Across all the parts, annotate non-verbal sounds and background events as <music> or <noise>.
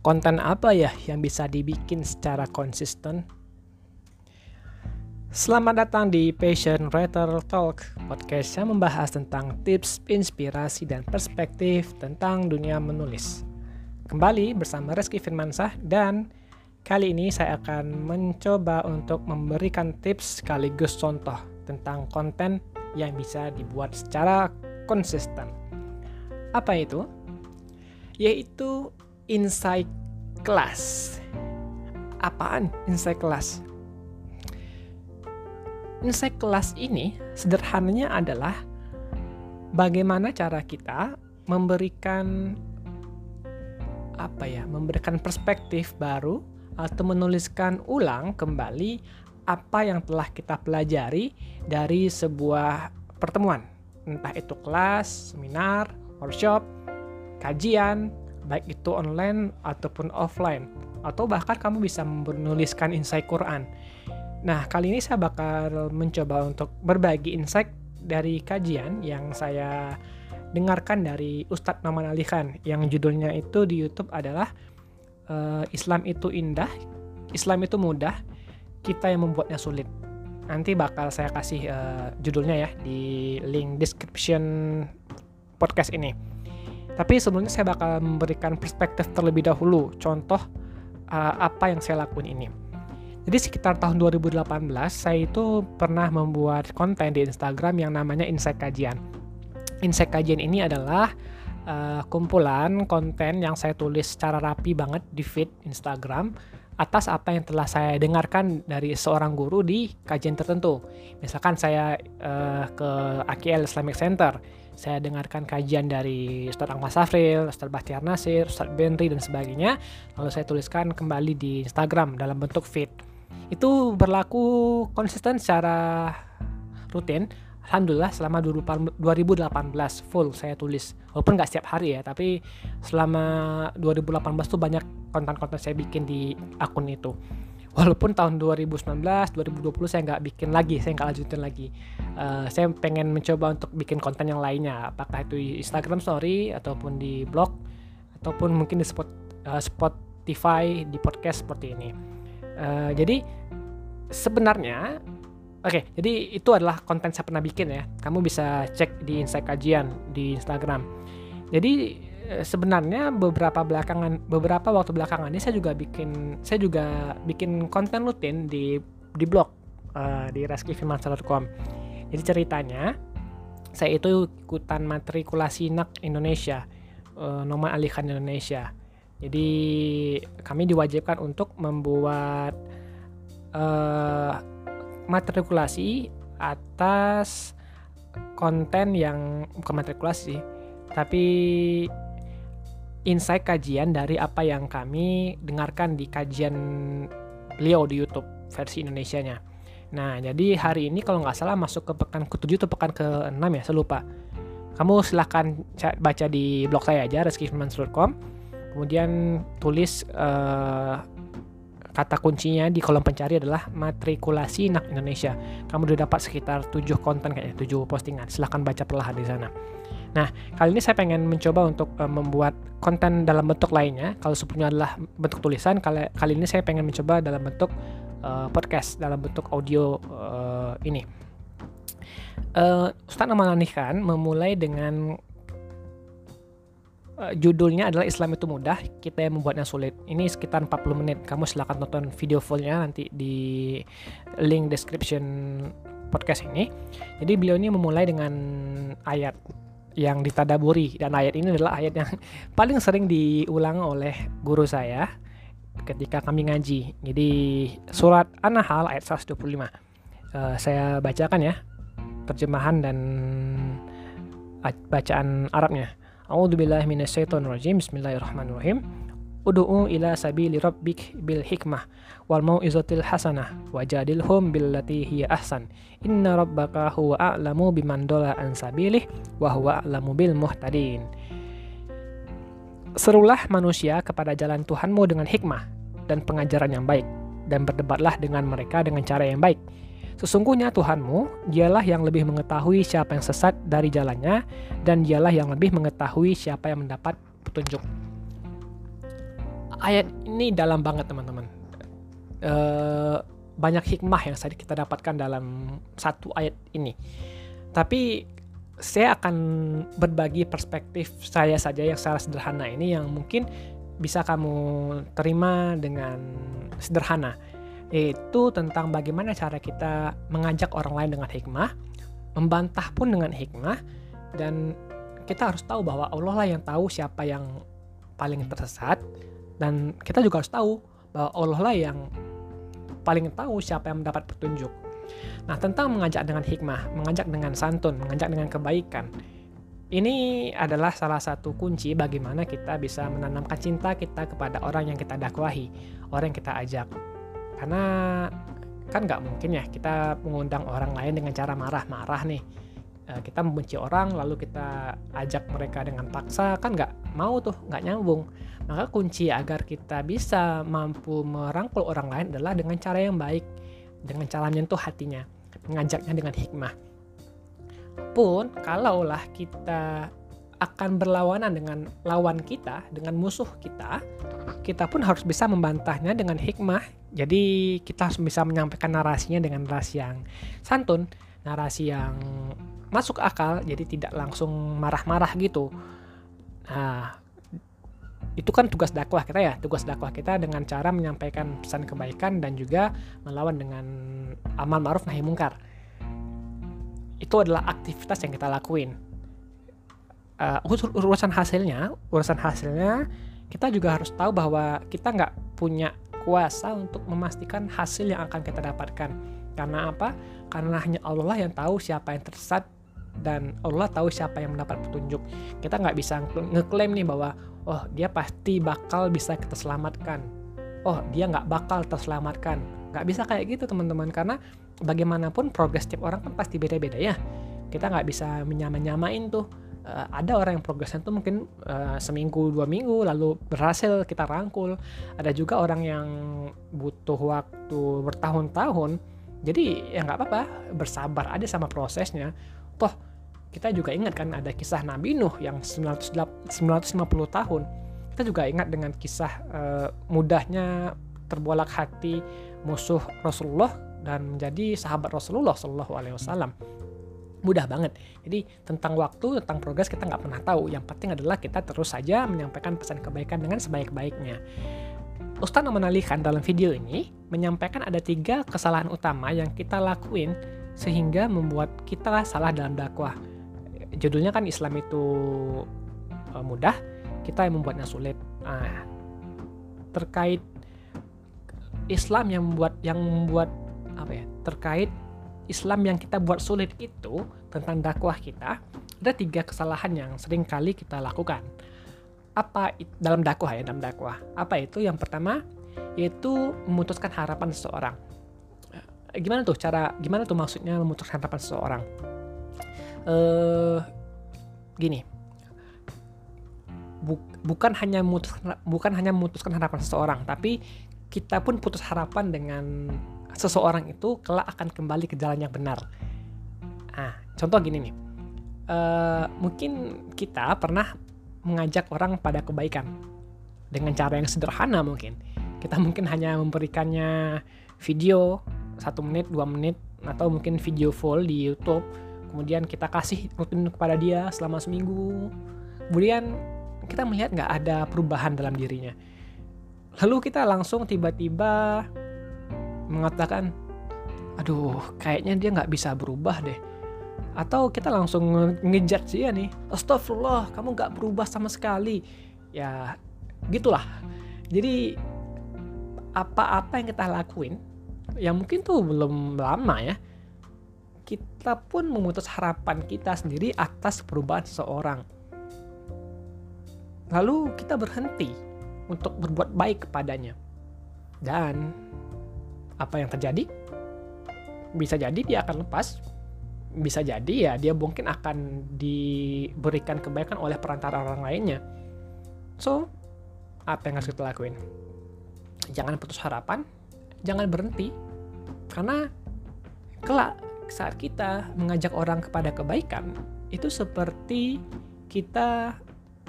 konten apa ya yang bisa dibikin secara konsisten? Selamat datang di Passion Writer Talk, podcast yang membahas tentang tips, inspirasi, dan perspektif tentang dunia menulis. Kembali bersama Reski Firmansah dan kali ini saya akan mencoba untuk memberikan tips sekaligus contoh tentang konten yang bisa dibuat secara konsisten. Apa itu? Yaitu insight class. Apaan insight class? Insight class ini sederhananya adalah bagaimana cara kita memberikan apa ya, memberikan perspektif baru atau menuliskan ulang kembali apa yang telah kita pelajari dari sebuah pertemuan, entah itu kelas, seminar, workshop, kajian, baik itu online ataupun offline atau bahkan kamu bisa menuliskan insight Quran. Nah, kali ini saya bakal mencoba untuk berbagi insight dari kajian yang saya dengarkan dari Ustadz Noman Ali Khan yang judulnya itu di YouTube adalah uh, Islam itu indah, Islam itu mudah, kita yang membuatnya sulit. Nanti bakal saya kasih uh, judulnya ya di link description podcast ini. Tapi sebelumnya saya bakal memberikan perspektif terlebih dahulu, contoh uh, apa yang saya lakuin ini. Jadi sekitar tahun 2018 saya itu pernah membuat konten di Instagram yang namanya Insight Kajian. Insight Kajian ini adalah uh, kumpulan konten yang saya tulis secara rapi banget di feed Instagram atas apa yang telah saya dengarkan dari seorang guru di kajian tertentu. Misalkan saya uh, ke AKL Islamic Center, saya dengarkan kajian dari Ustadz Ahmad Safril, Ustadz Bahtiar Nasir, Ustadz Benri dan sebagainya. Lalu saya tuliskan kembali di Instagram dalam bentuk feed. Itu berlaku konsisten secara rutin. Alhamdulillah selama 2018 full saya tulis. Walaupun nggak setiap hari ya, tapi selama 2018 tuh banyak konten-konten saya bikin di akun itu walaupun tahun 2019 2020 saya nggak bikin lagi saya nggak lanjutin lagi. Uh, saya pengen mencoba untuk bikin konten yang lainnya apakah itu di Instagram Story ataupun di blog ataupun mungkin di spot, uh, Spotify di podcast seperti ini. Uh, jadi sebenarnya oke okay, jadi itu adalah konten saya pernah bikin ya. Kamu bisa cek di insight kajian di Instagram. Jadi sebenarnya beberapa belakangan beberapa waktu belakangan ini saya juga bikin saya juga bikin konten rutin di di blog uh, di reskifimansa.com. Jadi ceritanya saya itu ikutan matrikulasi NAK Indonesia, uh, nomor alihkan Indonesia. Jadi kami diwajibkan untuk membuat uh, matrikulasi atas konten yang bukan matrikulasi, tapi insight kajian dari apa yang kami dengarkan di kajian beliau di YouTube versi Indonesia-nya. Nah, jadi hari ini kalau nggak salah masuk ke pekan ke-7 atau pekan ke-6 ya, saya lupa. Kamu silahkan baca di blog saya aja, reskimansurcom. Kemudian tulis uh, kata kuncinya di kolom pencari adalah matrikulasi NAK Indonesia. Kamu udah dapat sekitar 7 konten kayaknya, 7 postingan. Silahkan baca perlahan di sana. Nah, kali ini saya pengen mencoba untuk uh, membuat konten dalam bentuk lainnya. Kalau sebelumnya adalah bentuk tulisan, kali, kali ini saya pengen mencoba dalam bentuk uh, podcast, dalam bentuk audio uh, ini. Uh, Ustadz Aman kan memulai dengan uh, judulnya adalah Islam itu mudah, kita yang membuatnya sulit. Ini sekitar 40 menit. Kamu silahkan tonton video fullnya nanti di link description podcast ini. Jadi beliau ini memulai dengan ayat yang ditadaburi dan ayat ini adalah ayat yang <laughs> paling sering diulang oleh guru saya ketika kami ngaji. Jadi surat An-Nahl ayat 125. Uh, eh, saya bacakan ya terjemahan dan bacaan Arabnya. A'udzubillahi minasyaitonirrajim. Bismillahirrahmanirrahim. Udu'u ila sabili rabbik bil hikmah wal mau'izatil hasanah wajadilhum billati hiya ahsan. Inna rabbaka huwa a'lamu biman dola an sabilih wa huwa a'lamu bil muhtadin. Serulah manusia kepada jalan Tuhanmu dengan hikmah dan pengajaran yang baik dan berdebatlah dengan mereka dengan cara yang baik. Sesungguhnya Tuhanmu, dialah yang lebih mengetahui siapa yang sesat dari jalannya, dan dialah yang lebih mengetahui siapa yang mendapat petunjuk ayat ini dalam banget teman-teman. Uh, banyak hikmah yang kita dapatkan dalam satu ayat ini. Tapi saya akan berbagi perspektif saya saja yang secara sederhana ini yang mungkin bisa kamu terima dengan sederhana yaitu tentang bagaimana cara kita mengajak orang lain dengan hikmah, membantah pun dengan hikmah dan kita harus tahu bahwa Allah lah yang tahu siapa yang paling tersesat dan kita juga harus tahu bahwa Allah lah yang paling tahu siapa yang mendapat petunjuk. Nah, tentang mengajak dengan hikmah, mengajak dengan santun, mengajak dengan kebaikan. Ini adalah salah satu kunci bagaimana kita bisa menanamkan cinta kita kepada orang yang kita dakwahi, orang yang kita ajak. Karena kan nggak mungkin ya kita mengundang orang lain dengan cara marah-marah nih. Eh, kita membenci orang lalu kita ajak mereka dengan paksa kan nggak mau tuh nggak nyambung maka kunci agar kita bisa mampu merangkul orang lain adalah dengan cara yang baik dengan cara menyentuh hatinya, mengajaknya dengan hikmah. Pun kalaulah kita akan berlawanan dengan lawan kita, dengan musuh kita, kita pun harus bisa membantahnya dengan hikmah. Jadi kita harus bisa menyampaikan narasinya dengan narasi yang santun, narasi yang masuk akal, jadi tidak langsung marah-marah gitu. Nah, itu kan tugas dakwah kita ya tugas dakwah kita dengan cara menyampaikan pesan kebaikan dan juga melawan dengan amal ma'ruf nahi mungkar. Itu adalah aktivitas yang kita lakuin. Uh, urusan hasilnya urusan hasilnya kita juga harus tahu bahwa kita nggak punya kuasa untuk memastikan hasil yang akan kita dapatkan. Karena apa? Karena hanya Allah yang tahu siapa yang tersesat dan Allah tahu siapa yang mendapat petunjuk. Kita nggak bisa ngeklaim nih bahwa oh dia pasti bakal bisa kita selamatkan. Oh dia nggak bakal terselamatkan. Nggak bisa kayak gitu teman-teman. Karena bagaimanapun progres tiap orang kan pasti beda-beda ya. Kita nggak bisa menyamain tuh. Uh, ada orang yang progresnya tuh mungkin uh, seminggu dua minggu lalu berhasil kita rangkul. Ada juga orang yang butuh waktu bertahun-tahun. Jadi ya nggak apa-apa. Bersabar aja sama prosesnya toh kita juga ingat kan ada kisah Nabi Nuh yang 950 tahun. Kita juga ingat dengan kisah uh, mudahnya terbolak hati musuh Rasulullah dan menjadi sahabat Rasulullah Shallallahu Alaihi Wasallam. Mudah banget. Jadi tentang waktu, tentang progres kita nggak pernah tahu. Yang penting adalah kita terus saja menyampaikan pesan kebaikan dengan sebaik-baiknya. Ustadz menalihkan dalam video ini menyampaikan ada tiga kesalahan utama yang kita lakuin sehingga membuat kita salah dalam dakwah judulnya kan Islam itu uh, mudah, kita yang membuatnya sulit. Nah, terkait Islam yang membuat yang membuat apa ya? Terkait Islam yang kita buat sulit itu tentang dakwah kita, ada tiga kesalahan yang sering kali kita lakukan. Apa dalam dakwah ya, dalam dakwah. Apa itu? Yang pertama yaitu memutuskan harapan seseorang. Gimana tuh cara gimana tuh maksudnya memutuskan harapan seseorang? uh, gini. Bu, bukan hanya memutus, bukan hanya memutuskan harapan seseorang tapi kita pun putus harapan dengan seseorang itu kelak akan kembali ke jalan yang benar. Ah contoh gini nih. Uh, mungkin kita pernah mengajak orang pada kebaikan. Dengan cara yang sederhana mungkin. Kita mungkin hanya memberikannya video satu menit dua menit atau mungkin video full di YouTube. Kemudian kita kasih rutin kepada dia selama seminggu. Kemudian kita melihat nggak ada perubahan dalam dirinya. Lalu kita langsung tiba-tiba mengatakan aduh kayaknya dia nggak bisa berubah deh. Atau kita langsung ngejat dia nih astagfirullah kamu nggak berubah sama sekali. Ya gitulah. Jadi apa-apa yang kita lakuin yang mungkin tuh belum lama ya kita pun memutus harapan kita sendiri atas perubahan seseorang. Lalu kita berhenti untuk berbuat baik kepadanya. Dan apa yang terjadi? Bisa jadi dia akan lepas. Bisa jadi ya dia mungkin akan diberikan kebaikan oleh perantara orang lainnya. So, apa yang harus kita lakuin? Jangan putus harapan, jangan berhenti. Karena kelak saat kita mengajak orang kepada kebaikan itu seperti kita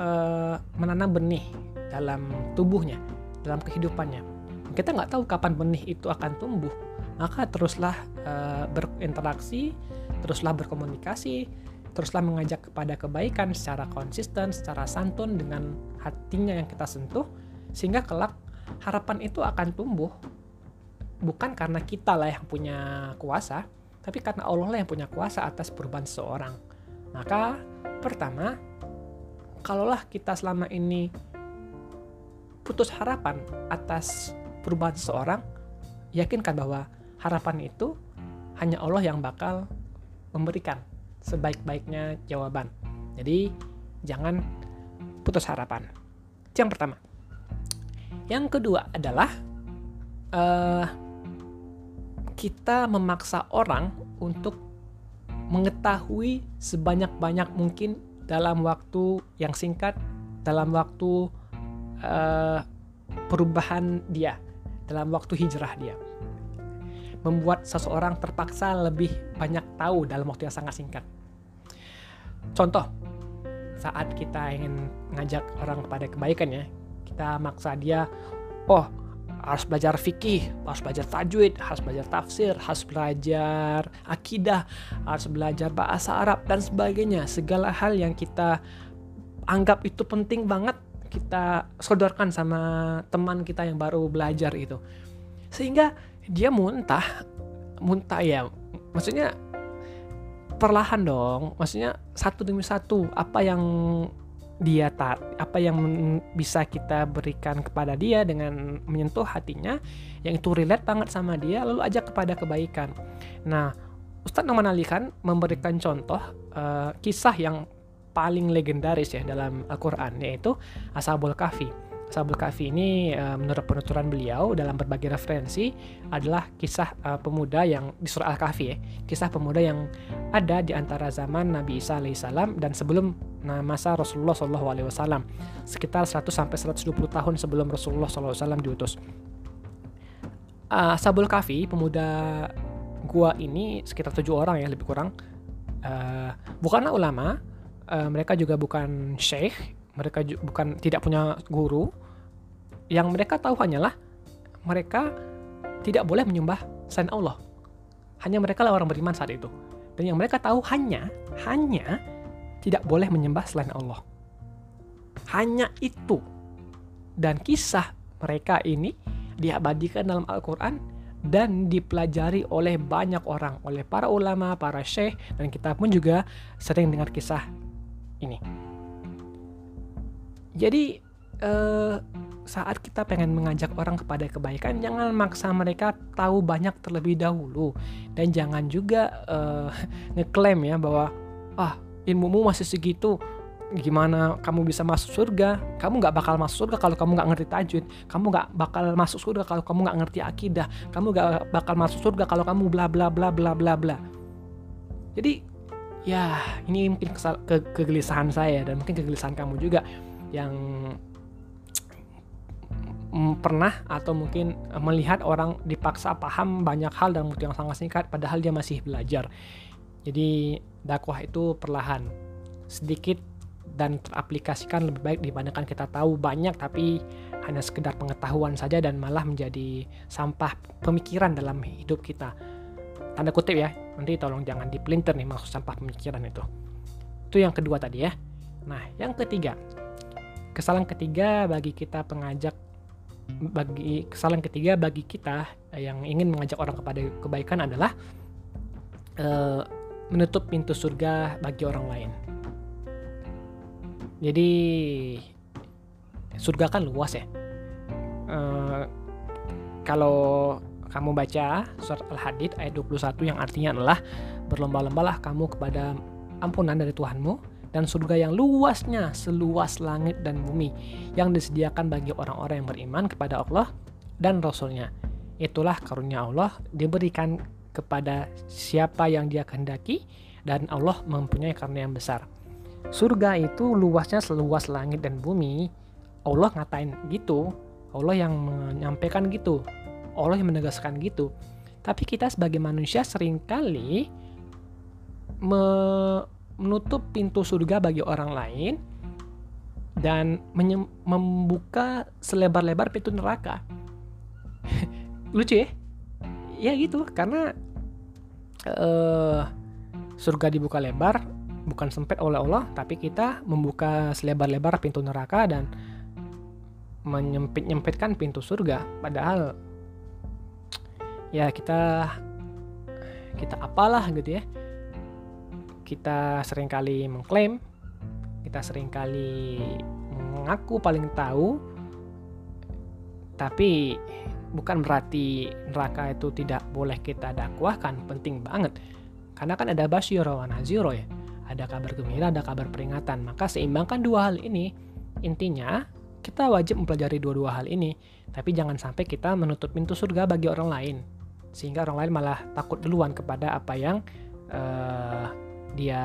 uh, menanam benih dalam tubuhnya dalam kehidupannya. Kita nggak tahu kapan benih itu akan tumbuh, maka teruslah uh, berinteraksi, teruslah berkomunikasi, teruslah mengajak kepada kebaikan secara konsisten, secara santun dengan hatinya yang kita sentuh, sehingga kelak harapan itu akan tumbuh bukan karena kita lah yang punya kuasa, tapi karena Allah lah yang punya kuasa atas perubahan seseorang. Maka pertama, kalaulah kita selama ini putus harapan atas perubahan seseorang, yakinkan bahwa harapan itu hanya Allah yang bakal memberikan sebaik-baiknya jawaban. Jadi jangan putus harapan. Yang pertama. Yang kedua adalah uh, kita memaksa orang untuk mengetahui sebanyak-banyak mungkin dalam waktu yang singkat, dalam waktu uh, perubahan dia, dalam waktu hijrah dia. Membuat seseorang terpaksa lebih banyak tahu dalam waktu yang sangat singkat. Contoh, saat kita ingin ngajak orang kepada kebaikan ya, kita maksa dia, oh harus belajar fikih, harus belajar tajwid, harus belajar tafsir, harus belajar akidah, harus belajar bahasa Arab dan sebagainya. Segala hal yang kita anggap itu penting banget kita sodorkan sama teman kita yang baru belajar itu. Sehingga dia muntah, muntah ya. Maksudnya perlahan dong. Maksudnya satu demi satu apa yang dia tar apa yang bisa kita berikan kepada dia dengan menyentuh hatinya yang itu relate banget sama dia lalu ajak kepada kebaikan. Nah, Ustadz Noman Ali kan memberikan contoh uh, kisah yang paling legendaris ya dalam Al-Qur'an yaitu Ashabul Kahfi Sabul Kafi ini uh, menurut penuturan beliau dalam berbagai referensi adalah kisah uh, pemuda yang di surah Al-Kahfi ya, kisah pemuda yang ada di antara zaman Nabi Isa alaihissalam dan sebelum masa Rasulullah Shallallahu alaihi wasallam sekitar 100 sampai 120 tahun sebelum Rasulullah Shallallahu alaihi wasallam diutus. Uh, Sabul Kafi pemuda gua ini sekitar tujuh orang ya lebih kurang uh, bukanlah ulama uh, mereka juga bukan syekh mereka bukan tidak punya guru yang mereka tahu hanyalah mereka tidak boleh menyembah selain Allah. Hanya mereka lah orang beriman saat itu. Dan yang mereka tahu hanya hanya tidak boleh menyembah selain Allah. Hanya itu. Dan kisah mereka ini diabadikan dalam Al-Quran dan dipelajari oleh banyak orang, oleh para ulama, para syekh, dan kita pun juga sering dengar kisah ini. Jadi eh, saat kita pengen mengajak orang kepada kebaikan, jangan maksa mereka tahu banyak terlebih dahulu. Dan jangan juga eh, ngeklaim ya bahwa ah ilmumu masih segitu. Gimana kamu bisa masuk surga? Kamu nggak bakal masuk surga kalau kamu nggak ngerti tajwid. Kamu nggak bakal masuk surga kalau kamu nggak ngerti akidah. Kamu nggak bakal masuk surga kalau kamu bla bla bla bla bla bla. Jadi ya ini mungkin kesal, ke, kegelisahan saya dan mungkin kegelisahan kamu juga yang pernah atau mungkin melihat orang dipaksa paham banyak hal dalam waktu yang sangat singkat padahal dia masih belajar. Jadi dakwah itu perlahan, sedikit dan teraplikasikan lebih baik dibandingkan kita tahu banyak tapi hanya sekedar pengetahuan saja dan malah menjadi sampah pemikiran dalam hidup kita. Tanda kutip ya, nanti tolong jangan dipelintir nih maksud sampah pemikiran itu. Itu yang kedua tadi ya. Nah, yang ketiga, kesalahan ketiga bagi kita pengajak bagi kesalahan ketiga bagi kita yang ingin mengajak orang kepada kebaikan adalah uh, menutup pintu surga bagi orang lain. Jadi surga kan luas ya. Uh, kalau kamu baca surat Al-Hadid ayat 21 yang artinya adalah berlomba-lombalah kamu kepada ampunan dari Tuhanmu dan surga yang luasnya seluas langit dan bumi yang disediakan bagi orang-orang yang beriman kepada Allah dan Rasulnya. Itulah karunia Allah diberikan kepada siapa yang dia kehendaki dan Allah mempunyai karunia yang besar. Surga itu luasnya seluas langit dan bumi. Allah ngatain gitu. Allah yang menyampaikan gitu. Allah yang menegaskan gitu. Tapi kita sebagai manusia sering kali me menutup pintu surga bagi orang lain dan membuka selebar-lebar pintu neraka. <laughs> Lucu ya? Ya gitu, karena uh, surga dibuka lebar, bukan sempit oleh Allah, tapi kita membuka selebar-lebar pintu neraka dan menyempit-nyempitkan pintu surga. Padahal ya kita kita apalah gitu ya. Kita sering kali mengklaim, kita sering kali mengaku paling tahu, tapi bukan berarti neraka itu tidak boleh kita dakwahkan, penting banget. Karena kan ada basyiro wa naziro ya. Ada kabar gembira, ada kabar peringatan. Maka seimbangkan dua hal ini. Intinya, kita wajib mempelajari dua-dua hal ini. Tapi jangan sampai kita menutup pintu surga bagi orang lain. Sehingga orang lain malah takut duluan kepada apa yang uh, dia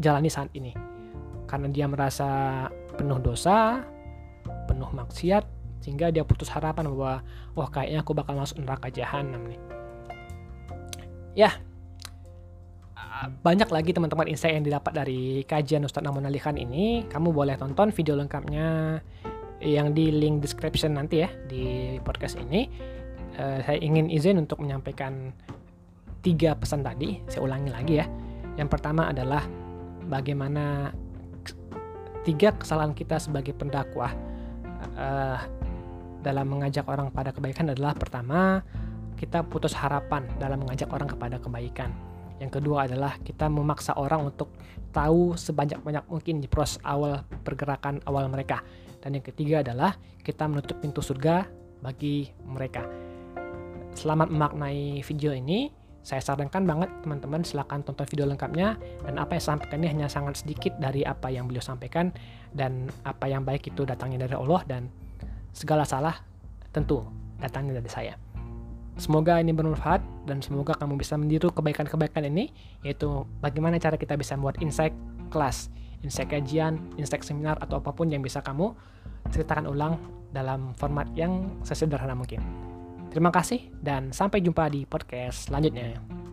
jalani saat ini. Karena dia merasa penuh dosa, penuh maksiat, sehingga dia putus harapan bahwa wah kayaknya aku bakal masuk neraka jahanam nih. Ya banyak lagi teman-teman insight yang didapat dari kajian Ustadz Namun Alihan ini. Kamu boleh tonton video lengkapnya yang di link description nanti ya di podcast ini. Uh, saya ingin izin untuk menyampaikan tiga pesan tadi saya ulangi lagi ya yang pertama adalah bagaimana tiga kesalahan kita sebagai pendakwah uh, dalam mengajak orang pada kebaikan adalah pertama, kita putus harapan dalam mengajak orang kepada kebaikan. Yang kedua adalah kita memaksa orang untuk tahu sebanyak-banyak mungkin di proses awal pergerakan awal mereka. Dan yang ketiga adalah kita menutup pintu surga bagi mereka. Selamat memaknai video ini. Saya sarankan banget teman-teman silahkan tonton video lengkapnya. Dan apa yang sampaikan ini hanya sangat sedikit dari apa yang beliau sampaikan. Dan apa yang baik itu datangnya dari Allah. Dan segala salah tentu datangnya dari saya. Semoga ini bermanfaat. Dan semoga kamu bisa meniru kebaikan-kebaikan ini. Yaitu bagaimana cara kita bisa membuat insight kelas, insight kajian, insight seminar atau apa pun yang bisa kamu ceritakan ulang dalam format yang sesederhana mungkin. Terima kasih dan sampai jumpa di podcast selanjutnya.